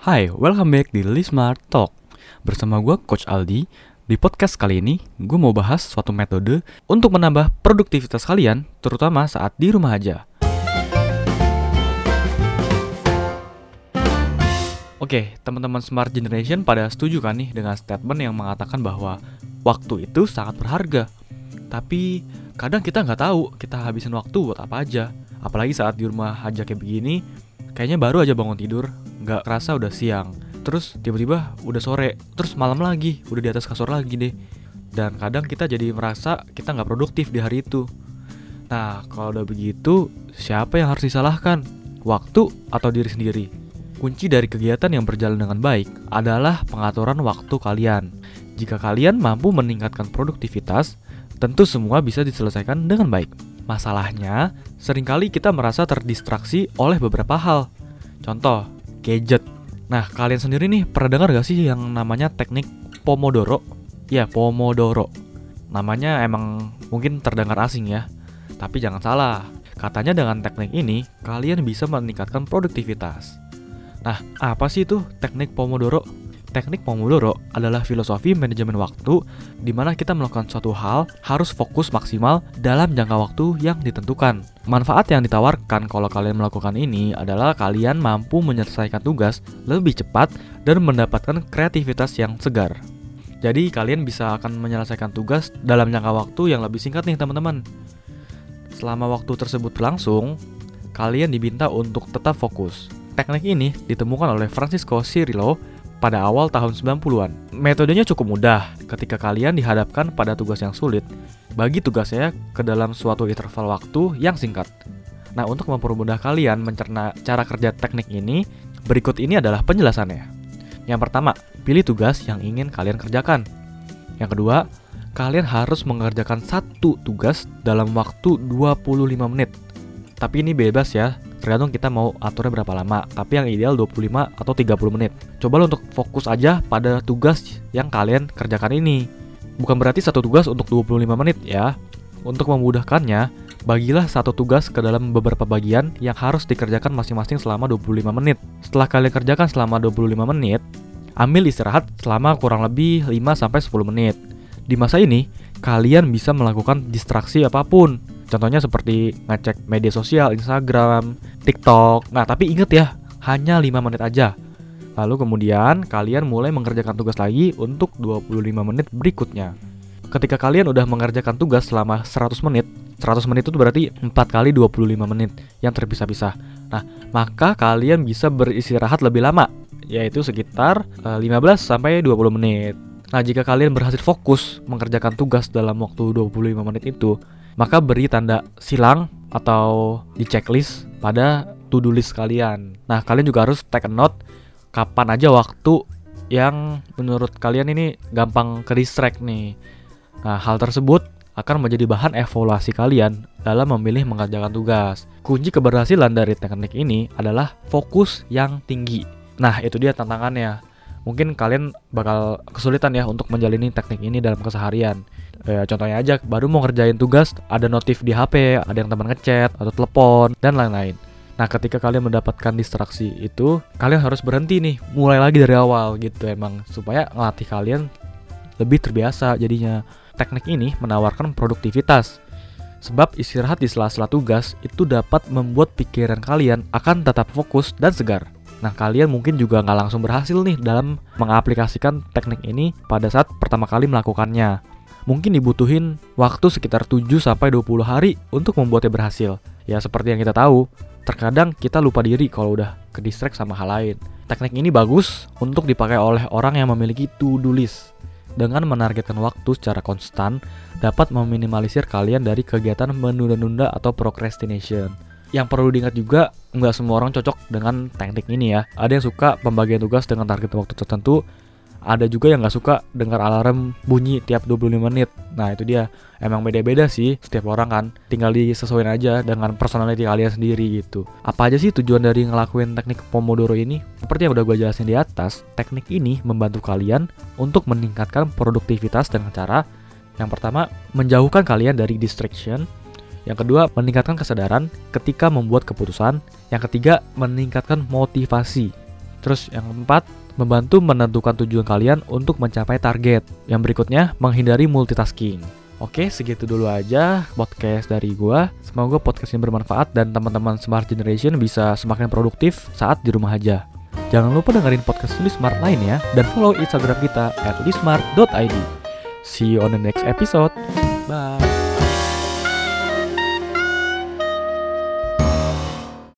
Hai, welcome back di Lismart Talk Bersama gue Coach Aldi Di podcast kali ini, gue mau bahas suatu metode Untuk menambah produktivitas kalian Terutama saat di rumah aja Oke, teman-teman Smart Generation pada setuju kan nih dengan statement yang mengatakan bahwa waktu itu sangat berharga. Tapi kadang kita nggak tahu kita habisin waktu buat apa aja. Apalagi saat di rumah aja kayak begini, kayaknya baru aja bangun tidur, nggak kerasa udah siang. Terus tiba-tiba udah sore, terus malam lagi, udah di atas kasur lagi deh. Dan kadang kita jadi merasa kita nggak produktif di hari itu. Nah, kalau udah begitu, siapa yang harus disalahkan? Waktu atau diri sendiri? Kunci dari kegiatan yang berjalan dengan baik adalah pengaturan waktu kalian. Jika kalian mampu meningkatkan produktivitas, tentu semua bisa diselesaikan dengan baik. Masalahnya, sering kali kita merasa terdistraksi oleh beberapa hal. Contoh, gadget. Nah, kalian sendiri nih pernah dengar gak sih yang namanya teknik Pomodoro? Ya, Pomodoro. Namanya emang mungkin terdengar asing ya. Tapi jangan salah, katanya dengan teknik ini kalian bisa meningkatkan produktivitas. Nah, apa sih itu teknik Pomodoro? Teknik Pomodoro adalah filosofi manajemen waktu di mana kita melakukan suatu hal harus fokus maksimal dalam jangka waktu yang ditentukan. Manfaat yang ditawarkan kalau kalian melakukan ini adalah kalian mampu menyelesaikan tugas lebih cepat dan mendapatkan kreativitas yang segar. Jadi kalian bisa akan menyelesaikan tugas dalam jangka waktu yang lebih singkat nih teman-teman. Selama waktu tersebut berlangsung, kalian diminta untuk tetap fokus Teknik ini ditemukan oleh Francisco Cirillo pada awal tahun 90-an. Metodenya cukup mudah ketika kalian dihadapkan pada tugas yang sulit. Bagi tugasnya ke dalam suatu interval waktu yang singkat. Nah, untuk mempermudah kalian mencerna cara kerja teknik ini, berikut ini adalah penjelasannya. Yang pertama, pilih tugas yang ingin kalian kerjakan. Yang kedua, kalian harus mengerjakan satu tugas dalam waktu 25 menit. Tapi ini bebas ya, tergantung kita mau aturnya berapa lama tapi yang ideal 25 atau 30 menit. Coba untuk fokus aja pada tugas yang kalian kerjakan ini. Bukan berarti satu tugas untuk 25 menit ya. Untuk memudahkannya bagilah satu tugas ke dalam beberapa bagian yang harus dikerjakan masing-masing selama 25 menit. Setelah kalian kerjakan selama 25 menit ambil istirahat selama kurang lebih 5-10 menit. Di masa ini kalian bisa melakukan distraksi apa pun Contohnya seperti ngecek media sosial, Instagram, TikTok. Nah, tapi inget ya, hanya 5 menit aja. Lalu kemudian kalian mulai mengerjakan tugas lagi untuk 25 menit berikutnya. Ketika kalian udah mengerjakan tugas selama 100 menit, 100 menit itu berarti 4 kali 25 menit yang terpisah-pisah. Nah, maka kalian bisa beristirahat lebih lama, yaitu sekitar 15 eh, sampai 20 menit. Nah, jika kalian berhasil fokus mengerjakan tugas dalam waktu 25 menit itu, maka beri tanda silang atau di checklist pada to-do list kalian. Nah, kalian juga harus take a note kapan aja waktu yang menurut kalian ini gampang ke distract nih. Nah, hal tersebut akan menjadi bahan evaluasi kalian dalam memilih mengerjakan tugas. Kunci keberhasilan dari teknik ini adalah fokus yang tinggi. Nah, itu dia tantangannya. Mungkin kalian bakal kesulitan ya untuk menjalani teknik ini dalam keseharian. Ya, contohnya aja baru mau ngerjain tugas, ada notif di HP, ada yang teman ngechat atau telepon dan lain-lain. Nah, ketika kalian mendapatkan distraksi itu, kalian harus berhenti nih, mulai lagi dari awal gitu emang supaya ngelatih kalian lebih terbiasa jadinya. Teknik ini menawarkan produktivitas. Sebab istirahat di sela-sela tugas itu dapat membuat pikiran kalian akan tetap fokus dan segar. Nah, kalian mungkin juga nggak langsung berhasil nih dalam mengaplikasikan teknik ini pada saat pertama kali melakukannya mungkin dibutuhin waktu sekitar 7 sampai 20 hari untuk membuatnya berhasil. Ya seperti yang kita tahu, terkadang kita lupa diri kalau udah ke distract sama hal lain. Teknik ini bagus untuk dipakai oleh orang yang memiliki to-do list. Dengan menargetkan waktu secara konstan, dapat meminimalisir kalian dari kegiatan menunda-nunda atau procrastination. Yang perlu diingat juga, nggak semua orang cocok dengan teknik ini ya. Ada yang suka pembagian tugas dengan target waktu tertentu, ada juga yang nggak suka dengar alarm bunyi tiap 25 menit. Nah itu dia, emang beda-beda sih setiap orang kan. Tinggal disesuaikan aja dengan personality kalian sendiri gitu. Apa aja sih tujuan dari ngelakuin teknik Pomodoro ini? Seperti yang udah gue jelasin di atas, teknik ini membantu kalian untuk meningkatkan produktivitas dengan cara yang pertama, menjauhkan kalian dari distraction. Yang kedua, meningkatkan kesadaran ketika membuat keputusan. Yang ketiga, meningkatkan motivasi Terus yang keempat, membantu menentukan tujuan kalian untuk mencapai target. Yang berikutnya, menghindari multitasking. Oke, segitu dulu aja podcast dari gua. Semoga podcast ini bermanfaat dan teman-teman Smart Generation bisa semakin produktif saat di rumah aja. Jangan lupa dengerin podcast Lismart lain ya dan follow Instagram kita lismart.id. See you on the next episode. Bye.